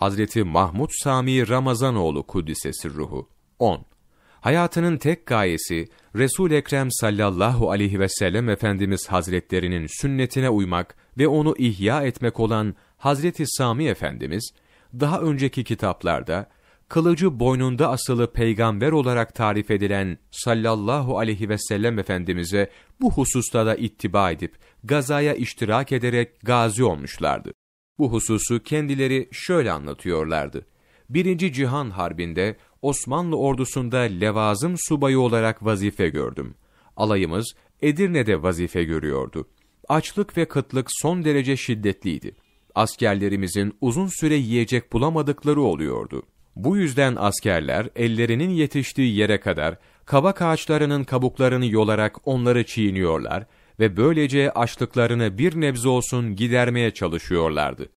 Hazreti Mahmud Sami Ramazanoğlu Kuddisesi ruhu. 10. Hayatının tek gayesi Resul Ekrem sallallahu aleyhi ve sellem Efendimiz Hazretlerinin sünnetine uymak ve onu ihya etmek olan Hazreti Sami Efendimiz daha önceki kitaplarda kılıcı boynunda asılı peygamber olarak tarif edilen sallallahu aleyhi ve sellem Efendimiz'e bu hususta da ittiba edip gazaya iştirak ederek gazi olmuşlardı. Bu hususu kendileri şöyle anlatıyorlardı. Birinci Cihan Harbi'nde Osmanlı ordusunda levazım subayı olarak vazife gördüm. Alayımız Edirne'de vazife görüyordu. Açlık ve kıtlık son derece şiddetliydi. Askerlerimizin uzun süre yiyecek bulamadıkları oluyordu. Bu yüzden askerler ellerinin yetiştiği yere kadar kavak ağaçlarının kabuklarını yolarak onları çiğniyorlar ve böylece açlıklarını bir nebze olsun gidermeye çalışıyorlardı.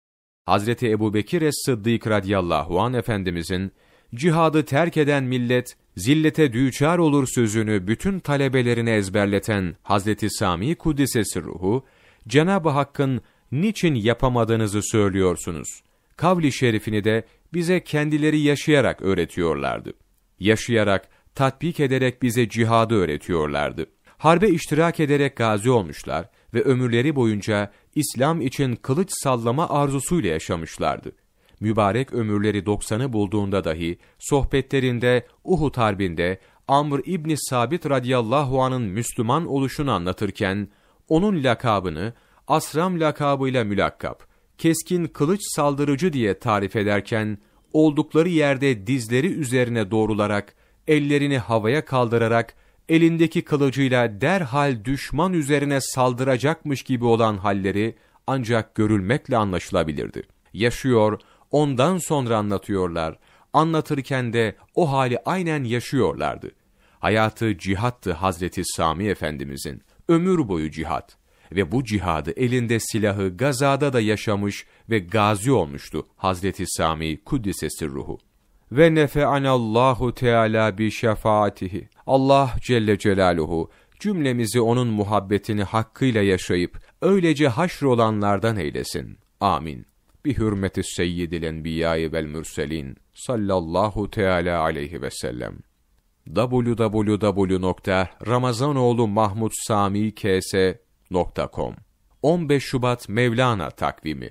Hazreti Ebubekir es-Sıddık radıyallahu an efendimizin cihadı terk eden millet zillete düçar olur sözünü bütün talebelerine ezberleten Hazreti Sami Kuddisesi ruhu Cenab-ı Hakk'ın niçin yapamadığınızı söylüyorsunuz? Kavli şerifini de bize kendileri yaşayarak öğretiyorlardı. Yaşayarak, tatbik ederek bize cihadı öğretiyorlardı. Harbe iştirak ederek gazi olmuşlar ve ömürleri boyunca İslam için kılıç sallama arzusuyla yaşamışlardı. Mübarek ömürleri 90'ı bulduğunda dahi sohbetlerinde Uhud Harbi'nde Amr İbni Sabit radıyallahu anın Müslüman oluşunu anlatırken onun lakabını Asram lakabıyla mülakkap, keskin kılıç saldırıcı diye tarif ederken oldukları yerde dizleri üzerine doğrularak ellerini havaya kaldırarak elindeki kılıcıyla derhal düşman üzerine saldıracakmış gibi olan halleri ancak görülmekle anlaşılabilirdi. Yaşıyor, ondan sonra anlatıyorlar. Anlatırken de o hali aynen yaşıyorlardı. Hayatı cihattı Hazreti Sami Efendimizin. Ömür boyu cihat. Ve bu cihadı elinde silahı gazada da yaşamış ve gazi olmuştu Hazreti Sami Kuddisesi ruhu. Ve nefe'anallahu teala bi şefaatihi. Allah Celle Celaluhu cümlemizi onun muhabbetini hakkıyla yaşayıp öylece haşr olanlardan eylesin. Amin. Bi hürmeti seyyidil enbiyayı vel mürselin sallallahu teala aleyhi ve sellem. www.ramazanoğlu 15 Şubat Mevlana takvimi